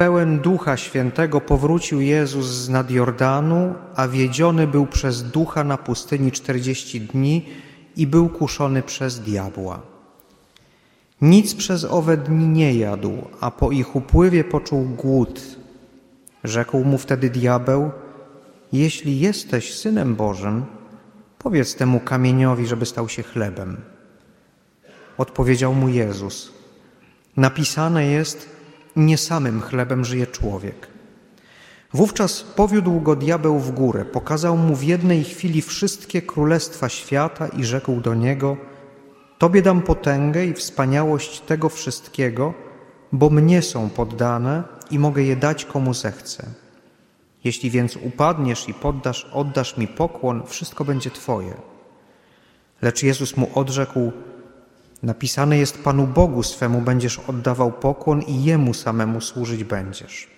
Pełen Ducha Świętego powrócił Jezus z nad Jordanu, a wiedziony był przez Ducha na pustyni czterdzieści dni i był kuszony przez diabła. Nic przez owe dni nie jadł, a po ich upływie poczuł głód. Rzekł mu wtedy diabeł, jeśli jesteś Synem Bożym, powiedz temu kamieniowi, żeby stał się chlebem. Odpowiedział mu Jezus, napisane jest, nie samym chlebem żyje człowiek. Wówczas powiódł go diabeł w górę, pokazał mu w jednej chwili wszystkie królestwa świata i rzekł do niego: Tobie dam potęgę i wspaniałość tego wszystkiego, bo mnie są poddane i mogę je dać komu zechcę. Jeśli więc upadniesz i poddasz, oddasz mi pokłon, wszystko będzie Twoje. Lecz Jezus mu odrzekł: Napisane jest Panu Bogu swemu będziesz oddawał pokłon i Jemu samemu służyć będziesz.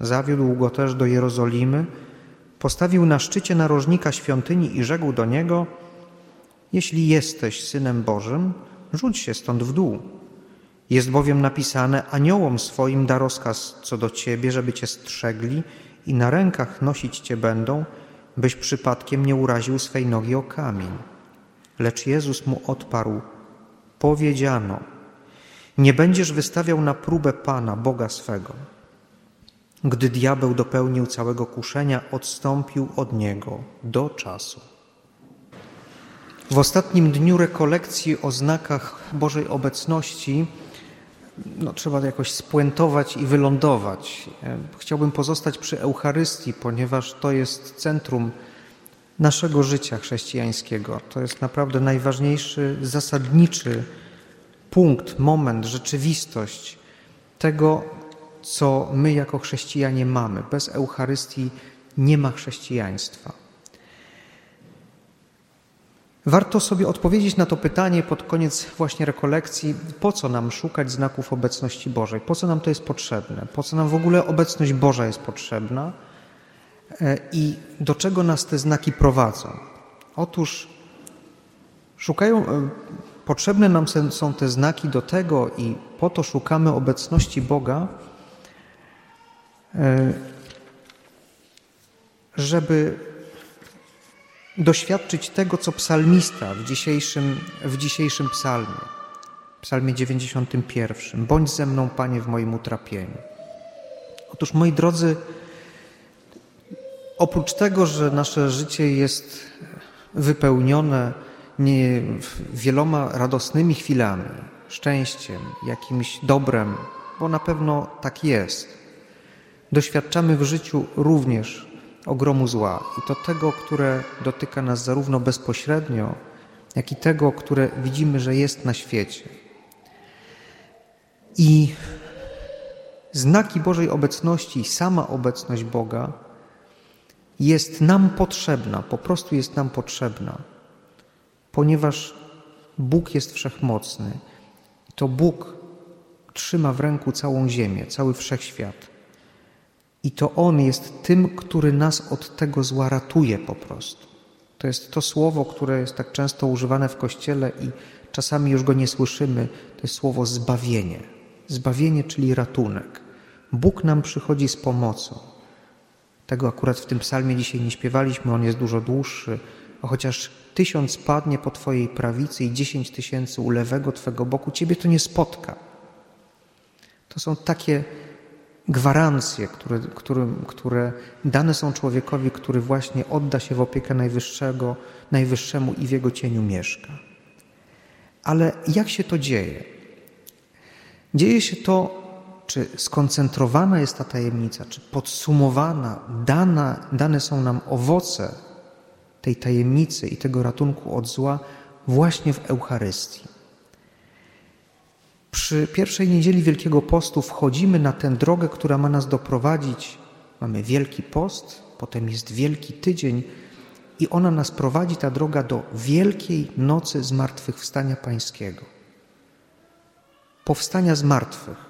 Zawiódł go też do Jerozolimy, postawił na szczycie narożnika świątyni i rzekł do niego: Jeśli jesteś synem Bożym, rzuć się stąd w dół. Jest bowiem napisane: Aniołom swoim da rozkaz co do ciebie, żeby cię strzegli i na rękach nosić cię będą, byś przypadkiem nie uraził swej nogi o kamień. Lecz Jezus mu odparł: Powiedziano: Nie będziesz wystawiał na próbę Pana, Boga swego. Gdy diabeł dopełnił całego kuszenia, odstąpił od niego do czasu. W ostatnim dniu rekolekcji o znakach Bożej obecności no, trzeba jakoś spuentować i wylądować. Chciałbym pozostać przy Eucharystii, ponieważ to jest centrum naszego życia chrześcijańskiego. To jest naprawdę najważniejszy, zasadniczy punkt, moment, rzeczywistość tego, co my jako chrześcijanie mamy. Bez Eucharystii nie ma chrześcijaństwa. Warto sobie odpowiedzieć na to pytanie pod koniec właśnie rekolekcji, po co nam szukać znaków obecności Bożej, po co nam to jest potrzebne, po co nam w ogóle obecność Boża jest potrzebna i do czego nas te znaki prowadzą. Otóż szukają, e, potrzebne nam są te znaki do tego i po to szukamy obecności Boga, e, żeby doświadczyć tego, co psalmista w dzisiejszym, w dzisiejszym psalmie, psalmie 91. Bądź ze mną, Panie, w moim utrapieniu. Otóż, moi drodzy, oprócz tego, że nasze życie jest wypełnione nie wieloma radosnymi chwilami, szczęściem, jakimś dobrem, bo na pewno tak jest, doświadczamy w życiu również ogromu zła i to tego, które dotyka nas zarówno bezpośrednio, jak i tego, które widzimy, że jest na świecie. I znaki Bożej obecności, sama obecność Boga jest nam potrzebna, po prostu jest nam potrzebna, ponieważ Bóg jest wszechmocny. To Bóg trzyma w ręku całą ziemię, cały wszechświat. I to On jest tym, który nas od tego zła ratuje po prostu. To jest to słowo, które jest tak często używane w Kościele i czasami już go nie słyszymy. To jest słowo zbawienie. Zbawienie, czyli ratunek. Bóg nam przychodzi z pomocą. Tego akurat w tym psalmie dzisiaj nie śpiewaliśmy, on jest dużo dłuższy. A chociaż tysiąc padnie po Twojej prawicy i dziesięć tysięcy u lewego Twego boku, Ciebie to nie spotka. To są takie gwarancje, które, które, które dane są człowiekowi, który właśnie odda się w opiekę Najwyższego, Najwyższemu i w Jego cieniu mieszka. Ale jak się to dzieje? Dzieje się to, czy skoncentrowana jest ta tajemnica, czy podsumowana, dana, dane są nam owoce tej tajemnicy i tego ratunku od zła właśnie w Eucharystii. Przy pierwszej niedzieli Wielkiego Postu wchodzimy na tę drogę, która ma nas doprowadzić. Mamy Wielki Post, potem jest Wielki Tydzień i ona nas prowadzi, ta droga, do Wielkiej Nocy Zmartwychwstania Pańskiego. Powstania z martwych.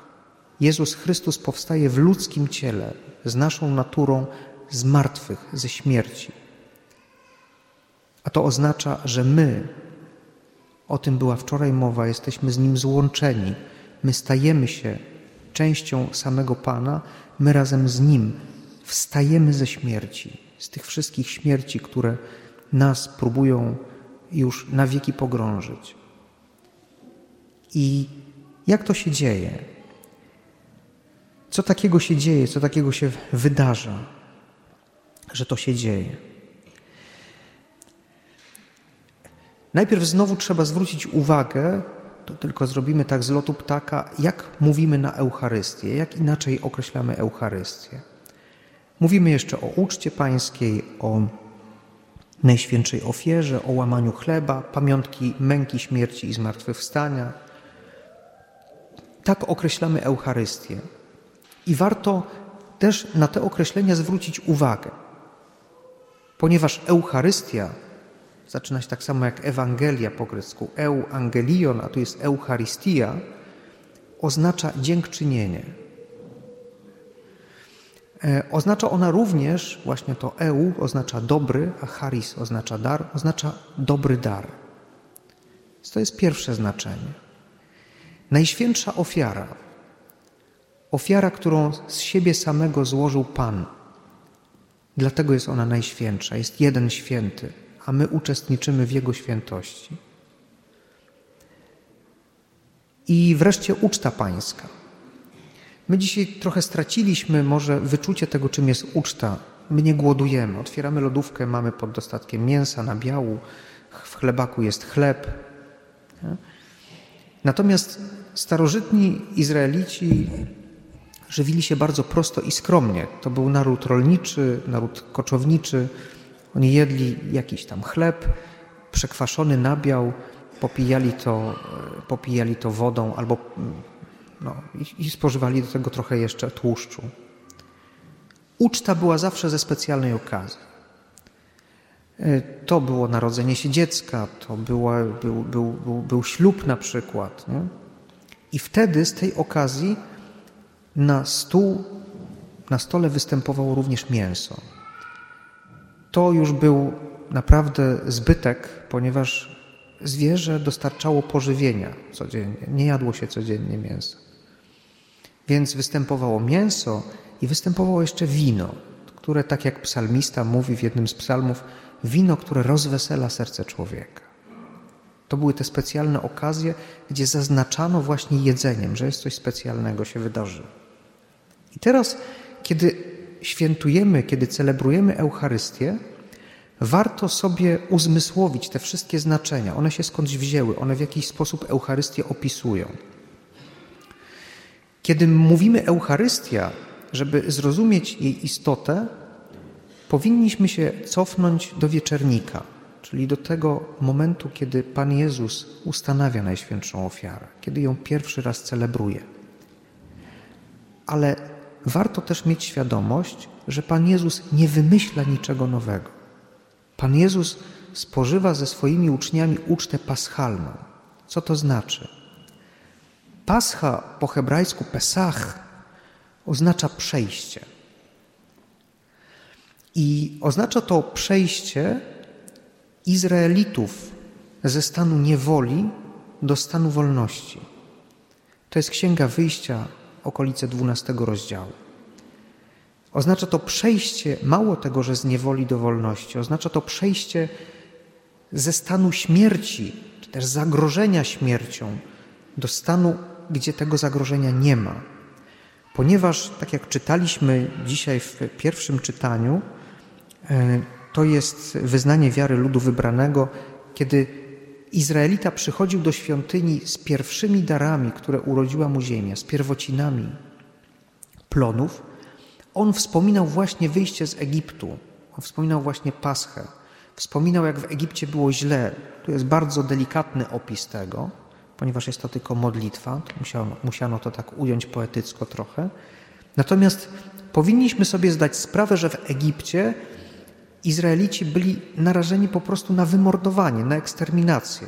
Jezus Chrystus powstaje w ludzkim ciele, z naszą naturą z martwych, ze śmierci. A to oznacza, że my, o tym była wczoraj mowa, jesteśmy z Nim złączeni. My stajemy się częścią samego Pana, my razem z Nim wstajemy ze śmierci, z tych wszystkich śmierci, które nas próbują już na wieki pogrążyć. I jak to się dzieje? Co takiego się dzieje, co takiego się wydarza, że to się dzieje? Najpierw znowu trzeba zwrócić uwagę, to tylko zrobimy tak z lotu ptaka, jak mówimy na Eucharystię, jak inaczej określamy Eucharystię. Mówimy jeszcze o uczcie pańskiej, o Najświętszej ofierze, o łamaniu chleba, pamiątki męki, śmierci i zmartwychwstania. Tak określamy Eucharystię. I warto też na te określenia zwrócić uwagę, ponieważ Eucharystia zaczyna się tak samo jak Ewangelia po grecku, euangelion, a tu jest Eucharistia, oznacza dziękczynienie. E, oznacza ona również, właśnie to eu oznacza dobry, a charis oznacza dar, oznacza dobry dar. To jest pierwsze znaczenie. Najświętsza ofiara, ofiara, którą z siebie samego złożył Pan. Dlatego jest ona najświętsza. Jest jeden święty, a my uczestniczymy w Jego świętości. I wreszcie uczta pańska. My dzisiaj trochę straciliśmy może wyczucie tego, czym jest uczta. My nie głodujemy. Otwieramy lodówkę, mamy pod dostatkiem mięsa, nabiału, w chlebaku jest chleb. Natomiast starożytni Izraelici żywili się bardzo prosto i skromnie. To był naród rolniczy, naród koczowniczy. Oni jedli jakiś tam chleb, przekwaszony nabiał, popijali to, popijali to wodą albo no, i, i spożywali do tego trochę jeszcze tłuszczu. Uczta była zawsze ze specjalnej okazji. E, to było narodzenie się dziecka, to była, był, był, był, był ślub na przykład. Nie? I wtedy z tej okazji na stół, na stole występowało również mięso. To już był naprawdę zbytek, ponieważ zwierzę dostarczało pożywienia codziennie. Nie jadło się codziennie mięsa. Więc występowało mięso i występowało jeszcze wino, które, tak jak psalmista mówi w jednym z psalmów, wino, które rozwesela serce człowieka. To były te specjalne okazje, gdzie zaznaczano właśnie jedzeniem, że jest coś specjalnego się wydarzyło. I teraz, kiedy świętujemy, kiedy celebrujemy Eucharystię, warto sobie uzmysłowić te wszystkie znaczenia. One się skądś wzięły, one w jakiś sposób Eucharystię opisują. Kiedy mówimy Eucharystia, żeby zrozumieć jej istotę, powinniśmy się cofnąć do wieczernika, czyli do tego momentu, kiedy Pan Jezus ustanawia Najświętszą ofiarę, kiedy ją pierwszy raz celebruje. Ale warto też mieć świadomość, że Pan Jezus nie wymyśla niczego nowego. Pan Jezus spożywa ze swoimi uczniami ucztę paschalną. Co to znaczy? Pascha po hebrajsku Pesach oznacza przejście. I oznacza to przejście Izraelitów ze stanu niewoli do stanu wolności. To jest Księga Wyjścia, okolice 12 rozdziału. Oznacza to przejście, mało tego, że z niewoli do wolności, oznacza to przejście ze stanu śmierci, czy też zagrożenia śmiercią, do stanu gdzie tego zagrożenia nie ma. Ponieważ, tak jak czytaliśmy dzisiaj w pierwszym czytaniu, e, to jest wyznanie wiary ludu wybranego, kiedy Izraelita przychodził do świątyni z pierwszymi darami, które urodziła mu ziemia, z pierwocinami plonów, on wspominał właśnie wyjście z Egiptu, on wspominał właśnie Paschę, wspominał jak w Egipcie było źle. Tu jest bardzo delikatny opis tego ponieważ jest to tylko modlitwa, musiano, musiano to tak ująć poetycko trochę. Natomiast powinniśmy sobie zdać sprawę, że w Egipcie Izraelici byli narażeni po prostu na wymordowanie, na eksterminację.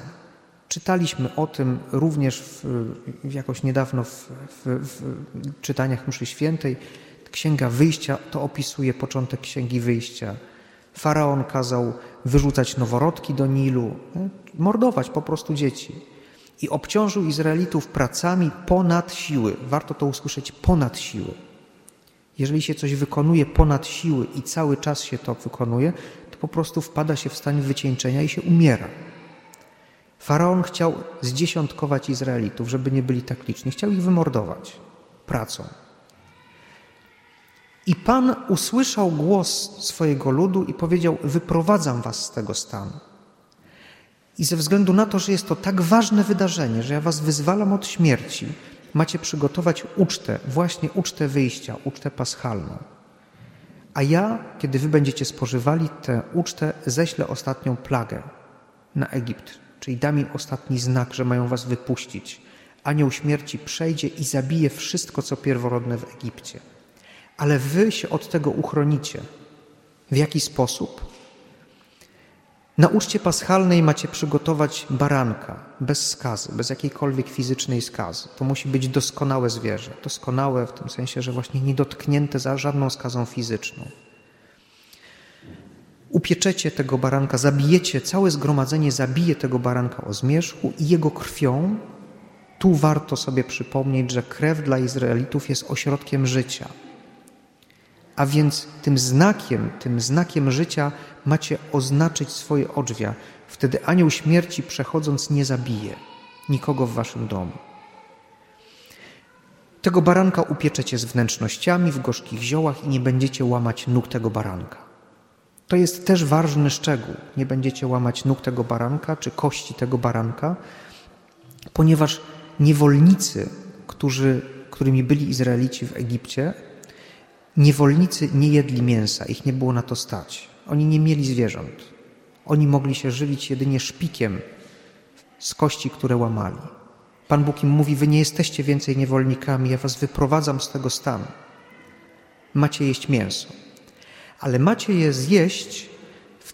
Czytaliśmy o tym również w, jakoś niedawno w, w, w czytaniach mszy świętej. Księga Wyjścia to opisuje początek Księgi Wyjścia. Faraon kazał wyrzucać noworodki do Nilu, mordować po prostu dzieci. i obciążył Izraelitów pracami ponad siły. Warto to usłyszeć ponad siły. Jeżeli się coś wykonuje ponad siły i cały czas się to wykonuje, to po prostu wpada się w stan wycieńczenia i się umiera. Faraon chciał zdziesiątkować Izraelitów, żeby nie byli tak liczni. Chciał ich wymordować pracą. I Pan usłyszał głos swojego ludu i powiedział: Wyprowadzam was z tego stanu. I ze względu na to, że jest to tak ważne wydarzenie, że ja was wyzwalam od śmierci, macie przygotować ucztę, właśnie ucztę wyjścia, ucztę paschalną. A ja, kiedy wy będziecie spożywali tę ucztę, ześlę ostatnią plagę na Egipt, czyli dam im ostatni znak, że mają was wypuścić. Anioł śmierci przejdzie i zabije wszystko, co pierworodne w Egipcie. Ale wy się od tego uchronicie. W jaki sposób? Na uczcie paschalnej macie przygotować baranka bez skazy, bez jakiejkolwiek fizycznej skazy. To musi być doskonałe zwierzę. Doskonałe w tym sensie, że właśnie nie dotknięte za żadną skazą fizyczną. Upieczecie tego baranka, zabijecie, całe zgromadzenie zabije tego baranka o zmierzchu i jego krwią. Tu warto sobie przypomnieć, że krew dla Izraelitów jest ośrodkiem życia. A więc tym znakiem, tym znakiem życia macie oznaczyć swoje odrzwia. Wtedy anioł śmierci przechodząc nie zabije nikogo w waszym domu. Tego baranka upieczecie z wnętrznościami w gorzkich ziołach i nie będziecie łamać nóg tego baranka. To jest też ważny szczegół. Nie będziecie łamać nóg tego baranka czy kości tego baranka, ponieważ niewolnicy, którzy, którymi byli Izraelici w Egipcie, Niewolnicy nie jedli mięsa, ich nie było na to stać. Oni nie mieli zwierząt. Oni mogli się żywić jedynie szpikiem z kości, które łamali. Pan Bóg im mówi: Wy nie jesteście więcej niewolnikami, ja was wyprowadzam z tego stanu. Macie jeść mięso, ale macie je zjeść w,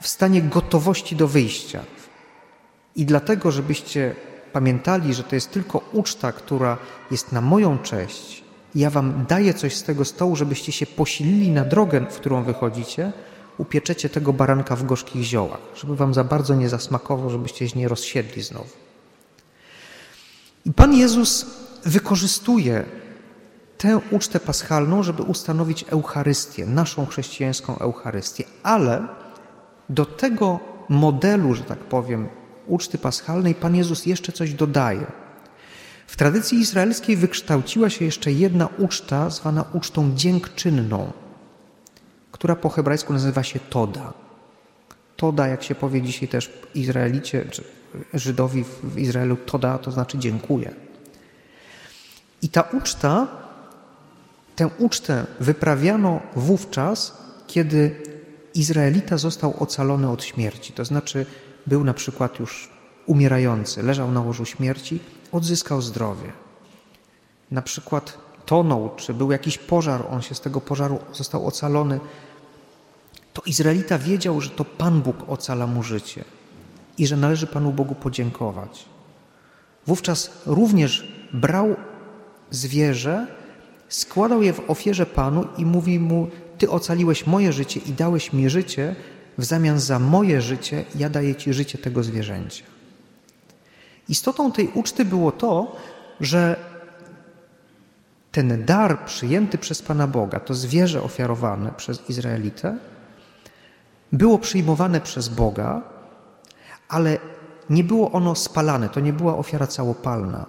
w stanie gotowości do wyjścia. I dlatego, żebyście pamiętali, że to jest tylko uczta, która jest na moją cześć, ja wam daję coś z tego stołu, żebyście się posilili na drogę, w którą wychodzicie, upieczecie tego baranka w gorzkich ziołach, żeby wam za bardzo nie zasmakował, żebyście się nie rozsiedli znowu. I Pan Jezus wykorzystuje tę ucztę paschalną, żeby ustanowić Eucharystię, naszą chrześcijańską Eucharystię, ale do tego modelu, że tak powiem, uczty paschalnej Pan Jezus jeszcze coś dodaje – w tradycji izraelskiej wykształciła się jeszcze jedna uczta, zwana ucztą dziękczynną, która po hebrajsku nazywa się Toda. Toda, jak się powie dzisiaj też Izraelicie, czy Żydowi w Izraelu, Toda to znaczy dziękuję. I ta uczta, tę ucztę wyprawiano wówczas, kiedy Izraelita został ocalony od śmierci. To znaczy był na przykład już umierający, leżał na łożu śmierci odzyskał zdrowie. Na przykład tonął, czy był jakiś pożar, on się z tego pożaru został ocalony, to Izraelita wiedział, że to Pan Bóg ocala mu życie i że należy Panu Bogu podziękować. Wówczas również brał zwierzę, składał je w ofierze Panu i mówi mu: Ty ocaliłeś moje życie i dałeś mi życie, w zamian za moje życie ja daję Ci życie tego zwierzęcia. Istotą tej uczty było to, że ten dar przyjęty przez Pana Boga, to zwierzę ofiarowane przez Izraelitę, było przyjmowane przez Boga, ale nie było ono spalane, to nie była ofiara całopalna.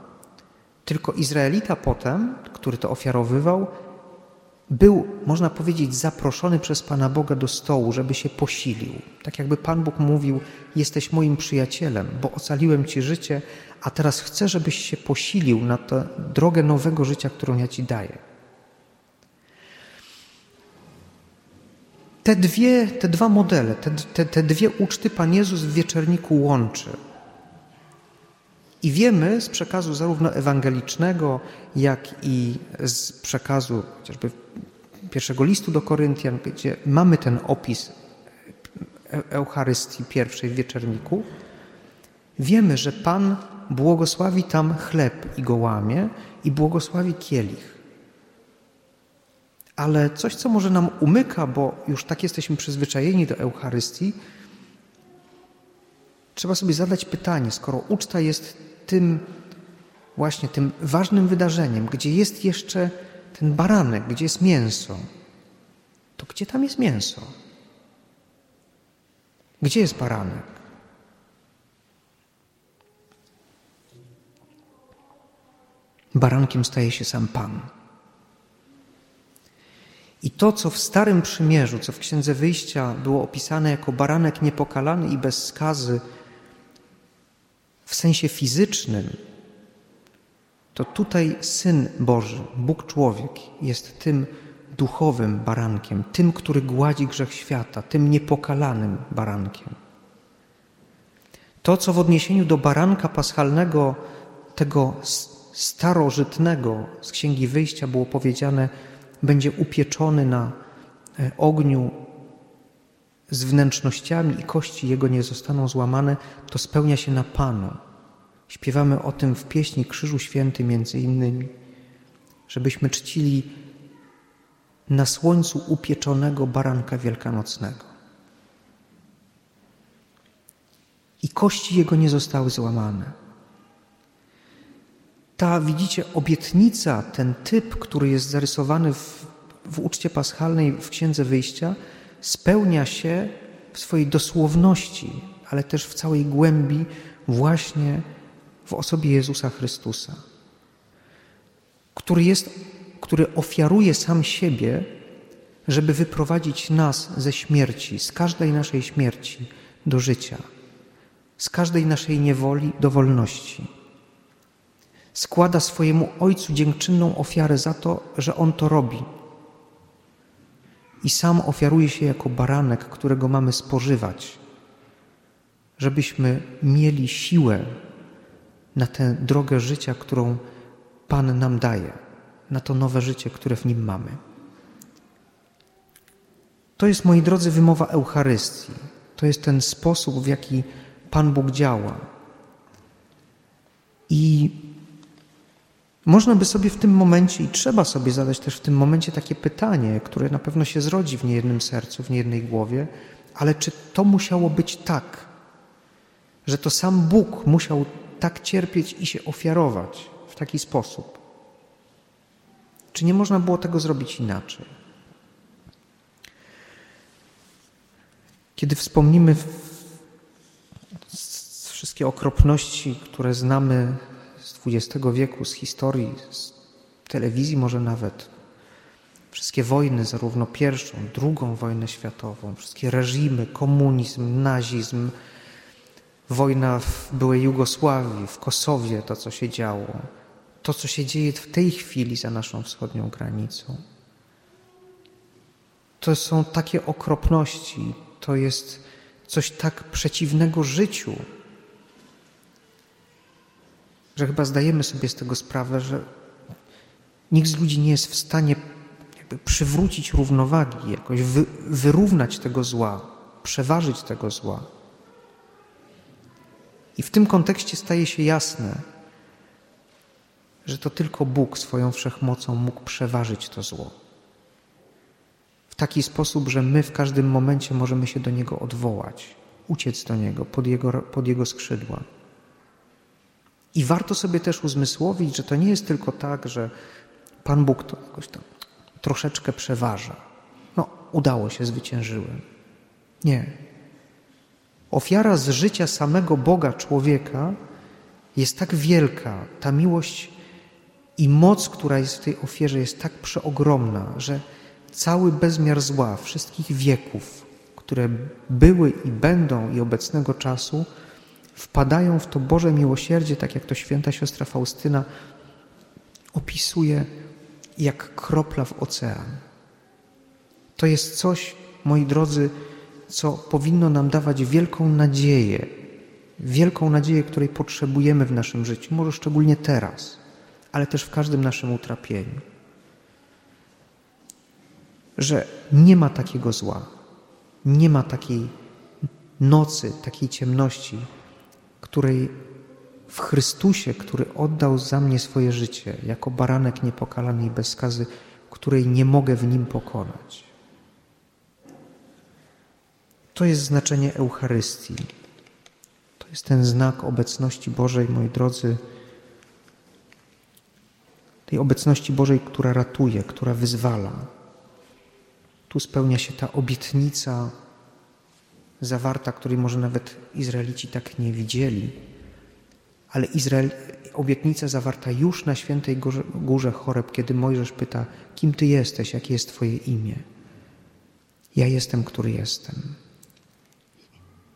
Tylko Izraelita potem, który to ofiarowywał, był, można powiedzieć, zaproszony przez Pana Boga do stołu, żeby się posilił. Tak jakby Pan Bóg mówił: Jesteś moim przyjacielem, bo ocaliłem ci życie, a teraz chcę, żebyś się posilił na tę drogę nowego życia, którą ja ci daję. Te, dwie, te dwa modele, te, te, te dwie uczty Pan Jezus w wieczerniku łączy. I wiemy z przekazu zarówno ewangelicznego, jak i z przekazu chociażby pierwszego listu do Koryntian, gdzie mamy ten opis Eucharystii pierwszej w wieczerniku, wiemy, że Pan błogosławi tam chleb i go łamie i błogosławi kielich. Ale coś, co może nam umyka, bo już tak jesteśmy przyzwyczajeni do Eucharystii, trzeba sobie zadać pytanie, skoro uczta jest tym właśnie tym ważnym wydarzeniem, gdzie jest jeszcze ten baranek, gdzie jest mięso, to gdzie tam jest mięso? Gdzie jest baranek? Barankiem staje się sam Pan. I to, co w Starym Przymierzu, co w Księdze Wyjścia było opisane jako baranek niepokalany i bez skazy, w sensie fizycznym, to tutaj Syn Boży, Bóg człowiek, jest tym duchowym barankiem, tym, który gładzi grzech świata, tym niepokalanym barankiem. To, co w odniesieniu do baranka paschalnego, tego starożytnego z Księgi Wyjścia było powiedziane, będzie upieczony na e, ogniu z wnętrznościami i kości jego nie zostaną złamane, to spełnia się na Panu. Śpiewamy o tym w pieśni Krzyżu Święty między innymi, żebyśmy czcili na słońcu upieczonego baranka wielkanocnego. I kości jego nie zostały złamane. Ta, widzicie, obietnica, ten typ, który jest zarysowany w, w uczcie paschalnej w Księdze Wyjścia, spełnia się w swojej dosłowności, ale też w całej głębi właśnie w osobie Jezusa Chrystusa, który, jest, który ofiaruje sam siebie, żeby wyprowadzić nas ze śmierci, z każdej naszej śmierci do życia, z każdej naszej niewoli do wolności. Składa swojemu Ojcu dziękczynną ofiarę za to, że On to robi. I sam ofiaruje się jako baranek, którego mamy spożywać, żebyśmy mieli siłę na tę drogę życia, którą Pan nam daje, na to nowe życie, które w nim mamy. To jest, moi drodzy, wymowa Eucharystii. To jest ten sposób, w jaki Pan Bóg działa. I można by sobie w tym momencie, i trzeba sobie zadać też w tym momencie takie pytanie, które na pewno się zrodzi w niejednym sercu, w niejednej głowie, ale czy to musiało być tak, że to sam Bóg musiał tak cierpieć i się ofiarować w taki sposób? Czy nie można było tego zrobić inaczej? Kiedy wspomnimy wszystkie okropności, które znamy z XX wieku, z historii, z telewizji może nawet, wszystkie wojny, zarówno pierwszą, drugą wojnę światową, wszystkie reżimy, komunizm, nazizm, wojna w byłej Jugosławii, w Kosowie, to co się działo, to co się dzieje w tej chwili za naszą wschodnią granicą. To są takie okropności, to jest coś tak przeciwnego życiu, że chyba zdajemy sobie z tego sprawę, że nikt z ludzi nie jest w stanie przywrócić równowagi, jakoś wy, wyrównać tego zła, przeważyć tego zła. I w tym kontekście staje się jasne, że to tylko Bóg swoją wszechmocą mógł przeważyć to zło. W taki sposób, że my w każdym momencie możemy się do Niego odwołać, uciec do Niego, pod Jego, pod jego skrzydła. I warto sobie też uzmysłowić, że to nie jest tylko tak, że Pan Bóg to jakoś tam troszeczkę przeważa. No, udało się, zwyciężyłem. Nie. Ofiara z życia samego Boga człowieka jest tak wielka, ta miłość i moc, która jest w tej ofierze, jest tak przeogromna, że cały bezmiar zła wszystkich wieków, które były i będą i obecnego czasu, wpadają w to Boże miłosierdzie, tak jak to święta siostra Faustyna opisuje, jak kropla w ocean. To jest coś, moi drodzy, co powinno nam dawać wielką nadzieję, wielką nadzieję, której potrzebujemy w naszym życiu, może szczególnie teraz, ale też w każdym naszym utrapieniu. Że nie ma takiego zła, nie ma takiej nocy, takiej ciemności, której w Chrystusie, który oddał za mnie swoje życie, jako baranek niepokalany i bez skazy, której nie mogę w nim pokonać. To jest znaczenie Eucharystii. To jest ten znak obecności Bożej, moi drodzy, tej obecności Bożej, która ratuje, która wyzwala. Tu spełnia się ta obietnica zawarta, której może nawet Izraelici tak nie widzieli, ale Izrael, obietnica zawarta już na świętej górze, górze Choreb, kiedy Mojżesz pyta, kim Ty jesteś, jakie jest Twoje imię. Ja jestem, który jestem.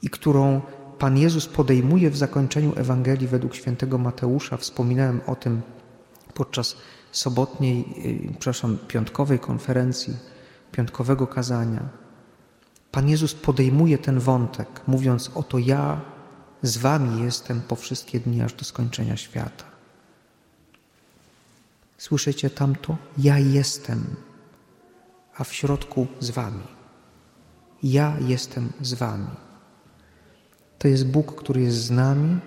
I którą Pan Jezus podejmuje w zakończeniu Ewangelii według świętego Mateusza. Wspominałem o tym podczas sobotniej, y, przepraszam, piątkowej konferencji, piątkowego kazania. Pan Jezus podejmuje ten wątek, mówiąc: Oto ja z Wami jestem po wszystkie dni aż do skończenia świata. Słyszycie tamto? Ja jestem, a w środku z Wami. Ja jestem z Wami. To jest Bóg, który jest z nami,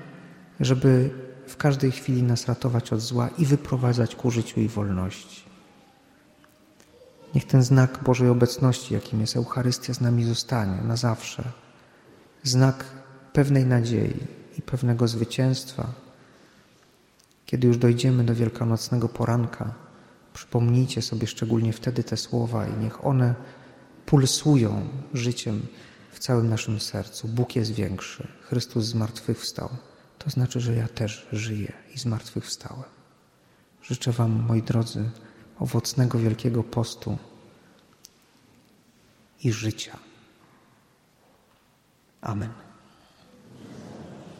żeby w każdej chwili nas ratować od zła i wyprowadzać ku życiu i wolności. Niech ten znak Bożej obecności, jakim jest Eucharystia, z nami zostanie na zawsze. Znak pewnej nadziei i pewnego zwycięstwa. Kiedy już dojdziemy do wielkanocnego poranka, przypomnijcie sobie szczególnie wtedy te słowa i niech one pulsują życiem w całym naszym sercu. Bóg jest większy, Chrystus zmartwychwstał. To znaczy, że ja też żyję i zmartwychwstałem. Życzę Wam, moi drodzy, owocnego Wielkiego Postu i życia. Amen.